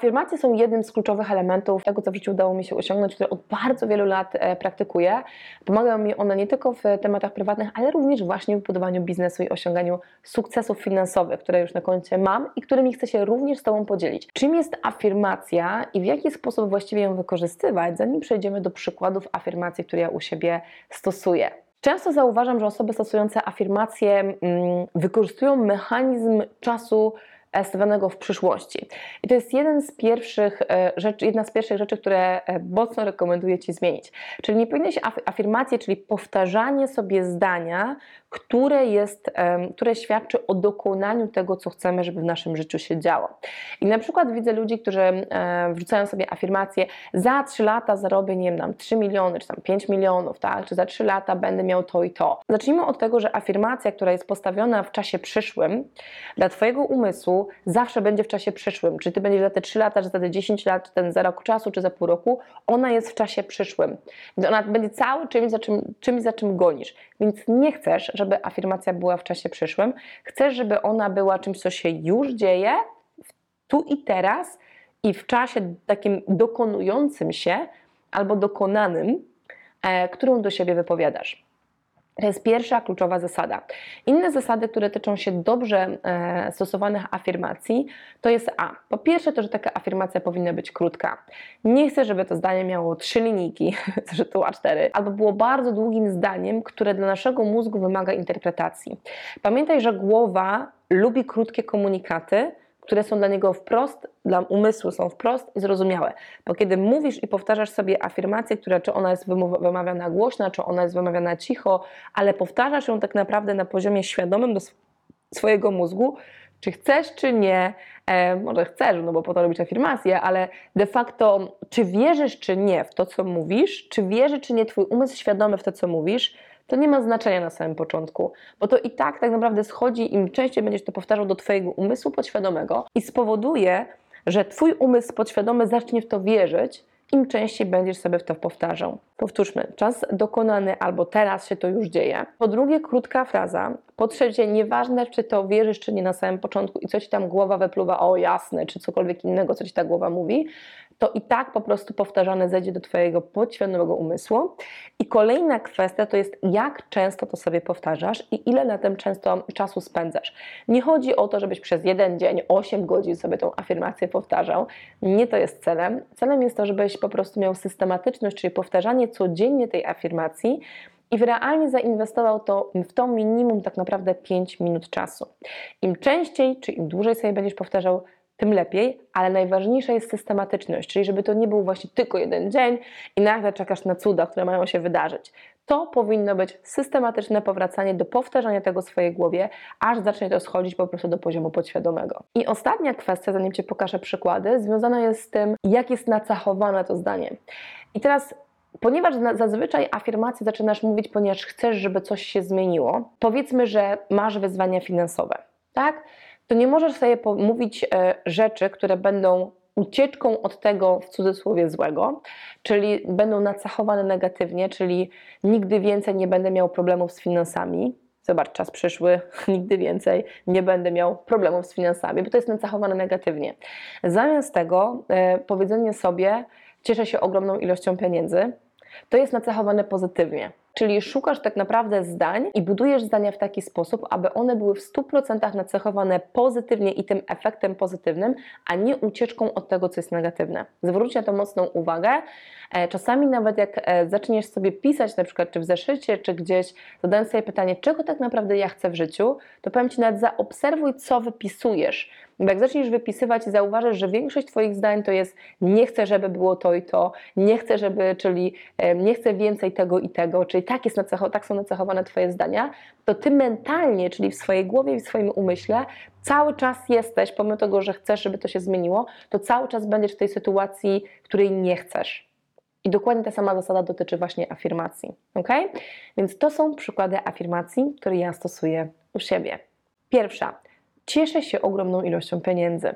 Afirmacje są jednym z kluczowych elementów tego, co w życiu udało mi się osiągnąć, które od bardzo wielu lat e, praktykuję. Pomagają mi one nie tylko w tematach prywatnych, ale również właśnie w budowaniu biznesu i osiąganiu sukcesów finansowych, które już na koncie mam i którymi chcę się również z Tobą podzielić. Czym jest afirmacja i w jaki sposób właściwie ją wykorzystywać, zanim przejdziemy do przykładów afirmacji, które ja u siebie stosuję. Często zauważam, że osoby stosujące afirmacje mm, wykorzystują mechanizm czasu stawianego w przyszłości. I to jest jeden z pierwszych e, rzeczy, jedna z pierwszych rzeczy, które e, mocno rekomenduję Ci zmienić. Czyli nie powinny się afirmacje, czyli powtarzanie sobie zdania, które, jest, które świadczy o dokonaniu tego, co chcemy, żeby w naszym życiu się działo. I na przykład widzę ludzi, którzy wrzucają sobie afirmacje, za 3 lata zarobię, nie wiem, tam 3 miliony, czy tam 5 milionów, tak, czy za 3 lata będę miał to i to. Zacznijmy od tego, że afirmacja, która jest postawiona w czasie przyszłym, dla Twojego umysłu zawsze będzie w czasie przyszłym. Czy ty będziesz za te 3 lata, czy za te 10 lat, czy ten za rok czasu, czy za pół roku, ona jest w czasie przyszłym. Ona będzie cały czymś, za czym, czymś, za czym gonisz. Więc nie chcesz, afirmacja była w czasie przyszłym. Chcesz, żeby ona była czymś, co się już dzieje, tu i teraz i w czasie takim dokonującym się albo dokonanym, e, którą do siebie wypowiadasz. To jest pierwsza kluczowa zasada. Inne zasady, które tyczą się dobrze e, stosowanych afirmacji, to jest A. Po pierwsze, to, że taka afirmacja powinna być krótka. Nie chcę, żeby to zdanie miało trzy linijki, zresztą A4, albo było bardzo długim zdaniem, które dla naszego mózgu wymaga interpretacji. Pamiętaj, że głowa lubi krótkie komunikaty, które są dla niego wprost, dla umysłu są wprost i zrozumiałe. Bo kiedy mówisz i powtarzasz sobie afirmację, która czy ona jest wymawiana głośno, czy ona jest wymawiana cicho, ale powtarzasz ją tak naprawdę na poziomie świadomym do swojego mózgu, czy chcesz, czy nie, e, może chcesz, no bo po to robić afirmację, ale de facto, czy wierzysz, czy nie w to, co mówisz, czy wierzy, czy nie twój umysł świadomy w to, co mówisz, to nie ma znaczenia na samym początku, bo to i tak tak naprawdę schodzi, im częściej będziesz to powtarzał do Twojego umysłu podświadomego i spowoduje, że Twój umysł podświadomy zacznie w to wierzyć, im częściej będziesz sobie w to powtarzał. Powtórzmy, czas dokonany albo teraz się to już dzieje. Po drugie, krótka fraza. Po trzecie, nieważne, czy to wierzysz, czy nie na samym początku i co ci tam głowa wypluwa, o jasne, czy cokolwiek innego, co ci ta głowa mówi, to i tak po prostu powtarzane zejdzie do Twojego podświadomego umysłu. I kolejna kwestia to jest, jak często to sobie powtarzasz i ile na tym często czasu spędzasz. Nie chodzi o to, żebyś przez jeden dzień, 8 godzin sobie tą afirmację powtarzał. Nie to jest celem. Celem jest to, żebyś po prostu miał systematyczność, czyli powtarzanie codziennie tej afirmacji i realnie zainwestował to w to minimum tak naprawdę 5 minut czasu. Im częściej, czy im dłużej sobie będziesz powtarzał, tym lepiej, ale najważniejsza jest systematyczność, czyli żeby to nie był właśnie tylko jeden dzień i nagle czekasz na cuda, które mają się wydarzyć. To powinno być systematyczne powracanie do powtarzania tego w swojej głowie, aż zacznie to schodzić po prostu do poziomu podświadomego. I ostatnia kwestia, zanim Ci pokażę przykłady, związana jest z tym, jak jest nacechowane to zdanie. I teraz Ponieważ zazwyczaj afirmacje zaczynasz mówić, ponieważ chcesz, żeby coś się zmieniło, powiedzmy, że masz wyzwania finansowe, tak? to nie możesz sobie mówić e, rzeczy, które będą ucieczką od tego w cudzysłowie złego, czyli będą nacechowane negatywnie, czyli nigdy więcej nie będę miał problemów z finansami. Zobacz, czas przyszły, nigdy więcej nie będę miał problemów z finansami, bo to jest nacechowane negatywnie. Zamiast tego e, powiedzenie sobie, cieszę się ogromną ilością pieniędzy, to jest nacechowane pozytywnie. Czyli szukasz tak naprawdę zdań i budujesz zdania w taki sposób, aby one były w 100% nacechowane pozytywnie i tym efektem pozytywnym, a nie ucieczką od tego, co jest negatywne. Zwróć na to mocną uwagę. E, czasami nawet jak e, zaczniesz sobie pisać, na przykład czy w zeszycie, czy gdzieś, zadając sobie pytanie, czego tak naprawdę ja chcę w życiu, to powiem Ci nawet zaobserwuj, co wypisujesz bo jak zaczniesz wypisywać i zauważysz, że większość Twoich zdań to jest nie chcę, żeby było to i to, nie chcę, żeby, czyli nie chcę więcej tego i tego, czyli tak, jest nacecho, tak są nacechowane Twoje zdania, to Ty mentalnie, czyli w swojej głowie i w swoim umyśle, cały czas jesteś, pomimo tego, że chcesz, żeby to się zmieniło, to cały czas będziesz w tej sytuacji, której nie chcesz. I dokładnie ta sama zasada dotyczy właśnie afirmacji. Ok? Więc to są przykłady afirmacji, które ja stosuję u siebie. Pierwsza. Cieszę się ogromną ilością pieniędzy.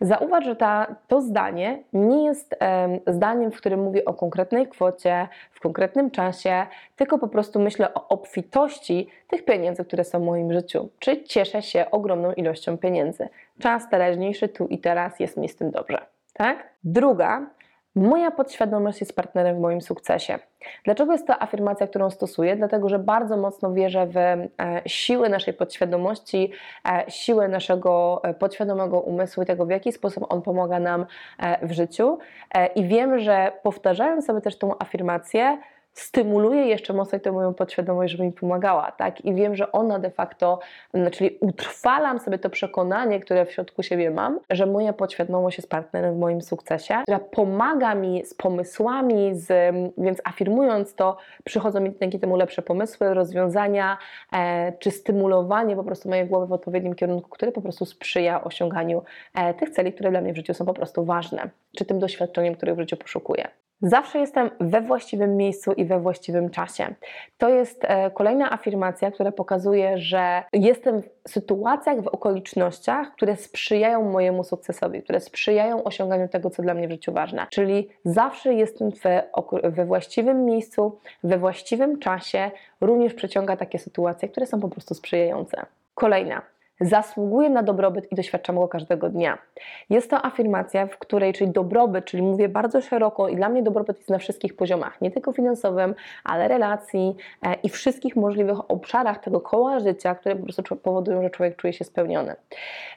Zauważ, że ta, to zdanie nie jest um, zdaniem, w którym mówię o konkretnej kwocie, w konkretnym czasie, tylko po prostu myślę o obfitości tych pieniędzy, które są w moim życiu. Czy cieszę się ogromną ilością pieniędzy. Czas teraźniejszy, tu i teraz jest mi z tym dobrze. Tak? Druga Moja podświadomość jest partnerem w moim sukcesie. Dlaczego jest to afirmacja, którą stosuję? Dlatego, że bardzo mocno wierzę w e, siłę naszej podświadomości, e, siłę naszego e, podświadomego umysłu i tego, w jaki sposób on pomaga nam w życiu. I wiem, że powtarzając sobie też tą afirmację, stymuluję jeszcze mocniej tę moją podświadomość, żeby mi pomagała, tak? I wiem, że ona de facto, mm, czyli utrwalam sobie to przekonanie, które w środku siebie mam, że moja podświadomość jest partnerem w moim sukcesie, która pomaga mi z pomysłami, z, więc afirmując to, przychodzą mi dzięki temu lepsze pomysły, rozwiązania, e, czy stymulowanie po prostu mojej głowy w odpowiednim kierunku, który po prostu sprzyja osiąganiu e, tych celi, które dla mnie w życiu są po prostu ważne, czy tym doświadczeniem, których w życiu poszukuję. Zawsze jestem we właściwym miejscu i we właściwym czasie. To jest e, kolejna afirmacja, która pokazuje, że jestem w sytuacjach, w okolicznościach, które sprzyjają mojemu sukcesowi, które sprzyjają osiąganiu tego, co dla mnie w życiu ważne. Czyli zawsze jestem we, właściwym miejscu, we właściwym czasie, również przyciąga takie sytuacje, które są po prostu sprzyjające. Kolejna. Zasługuję na dobrobyt i doświadczam go każdego dnia. Jest to afirmacja, w której, czyli dobrobyt, czyli mówię bardzo szeroko i dla mnie dobrobyt jest na wszystkich poziomach, nie tylko finansowym, ale relacji e, i wszystkich możliwych obszarach tego koła życia, które po prostu powodują, że człowiek czuje się spełniony.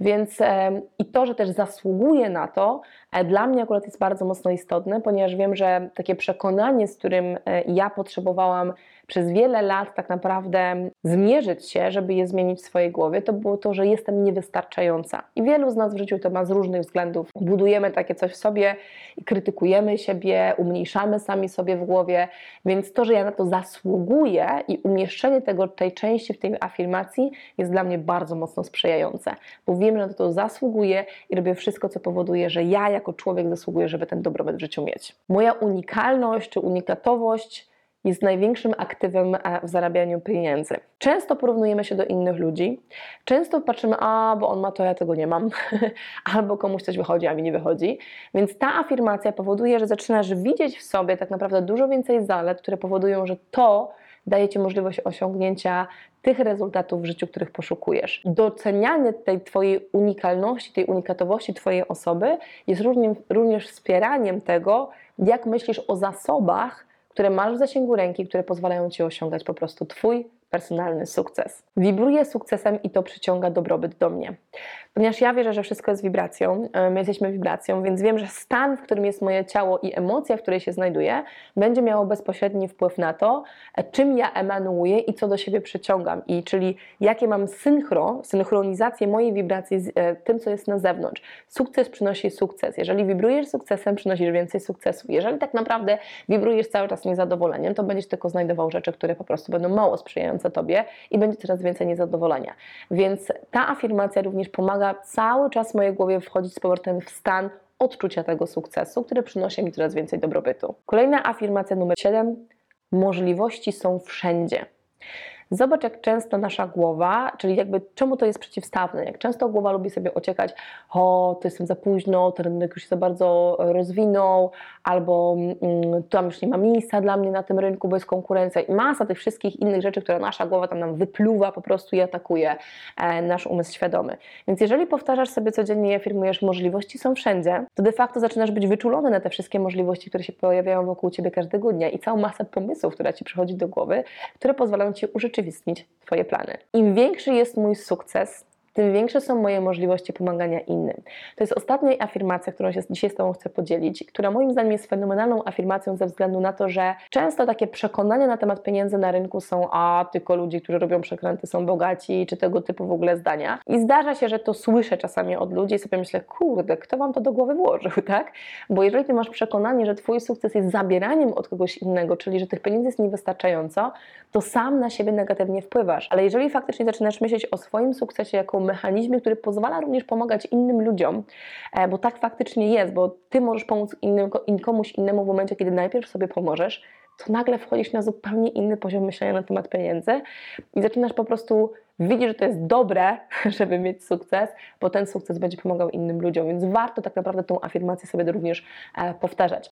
Więc e, i to, że też zasługuje na to, e, dla mnie akurat jest bardzo mocno istotne, ponieważ wiem, że takie przekonanie, z którym ja potrzebowałam przez wiele lat tak naprawdę zmierzyć się, żeby je zmienić w swojej głowie, to było to, że jestem niewystarczająca. I wielu z nas w życiu to ma z różnych względów. Budujemy takie coś w sobie i krytykujemy siebie, umniejszamy sami sobie w głowie, więc to, że ja na to zasługuję i umieszczenie tego, tej części w tej afirmacji jest dla mnie bardzo mocno sprzyjające, bo wiem, że na to zasługuję i robię wszystko, co powoduje, że ja jako człowiek zasługuję, żeby ten dobrobyt w życiu mieć. Moja unikalność czy unikatowość jest największym aktywem e, w zarabianiu pieniędzy. Często porównujemy się do innych ludzi, często patrzymy, a bo on ma to, ja tego nie mam, albo komuś coś wychodzi, a mi nie wychodzi. Więc ta afirmacja powoduje, że zaczynasz widzieć w sobie tak naprawdę dużo więcej zalet, które powodują, że to daje Ci możliwość osiągnięcia tych rezultatów w życiu, których poszukujesz. Docenianie tej Twojej unikalności, tej unikatowości Twojej osoby jest również wspieraniem tego, jak myślisz o zasobach, które masz w zasięgu ręki, które pozwalają Ci osiągać po prostu Twój personalny sukces. Wibruję sukcesem i to przyciąga dobrobyt do mnie. Ponieważ ja wierzę, że wszystko jest wibracją, my jesteśmy wibracją, więc wiem, że stan, w którym jest moje ciało i emocja, w której się znajduję, będzie miało bezpośredni wpływ na to, e, czym ja emanuję i co do siebie przyciągam. I czyli jakie mam synchro, synchronizację mojej wibracji z e, tym, co jest na zewnątrz. Sukces przynosi sukces. Jeżeli wibrujesz sukcesem, przynosisz więcej sukcesu. Jeżeli tak naprawdę wibrujesz cały czas niezadowoleniem, to będziesz tylko znajdował rzeczy, które po prostu będą mało sprzyjające Tobie i będzie coraz więcej niezadowolenia. Więc ta afirmacja również pomaga pomaga cały czas mojej głowie wchodzić z powrotem w stan odczucia tego sukcesu, który przynosi mi coraz więcej dobrobytu. Kolejna afirmacja numer 7. Możliwości są wszędzie. Zobacz, jak często nasza głowa, czyli jakby czemu to jest przeciwstawne, jak często głowa lubi sobie ociekać, o, to jestem za późno, ten rynek już się za bardzo rozwinął, albo mm, tam już nie ma miejsca dla mnie na tym rynku, bo jest konkurencja i masa tych wszystkich innych rzeczy, które nasza głowa tam nam wypluwa po prostu i atakuje e, nasz umysł świadomy. Więc jeżeli powtarzasz sobie codziennie i afirmujesz, możliwości są wszędzie, to de facto zaczynasz być wyczulony na te wszystkie możliwości, które się pojawiają wokół Ciebie każdego dnia i całą masę pomysłów, która Ci przychodzi do głowy, które pozwalają Ci urzeczywistnić urzeczywistnić Twoje plany. Im większy jest mój sukces, tym większe są moje możliwości pomagania innym. To jest ostatnia afirmacja, którą się dzisiaj z Tobą chcę podzielić, która moim zdaniem jest fenomenalną afirmacją ze względu na to, że często takie przekonania na temat pieniędzy na rynku są, a tylko ludzie, którzy robią przekręty są bogaci, czy tego typu w ogóle zdania. I zdarza się, że to słyszę czasami od ludzi i sobie myślę, kurde, kto Wam to do głowy włożył, tak? Bo jeżeli Ty masz przekonanie, że Twój sukces jest zabieraniem od kogoś innego, czyli że tych pieniędzy jest niewystarczająco, to sam na siebie negatywnie wpływasz. Ale jeżeli faktycznie zaczynasz myśleć o swoim sukcesie jako mechanizmie, który pozwala również pomagać innym ludziom, e, bo tak faktycznie jest, bo Ty możesz pomóc innym, in- komuś innemu w momencie, kiedy najpierw sobie pomożesz, to nagle wchodzisz na zupełnie inny poziom myślenia na temat pieniędzy i zaczynasz po prostu widzieć, że to jest dobre, żeby mieć sukces, bo ten sukces będzie pomagał innym ludziom, więc warto tak naprawdę tą afirmację sobie również e, powtarzać.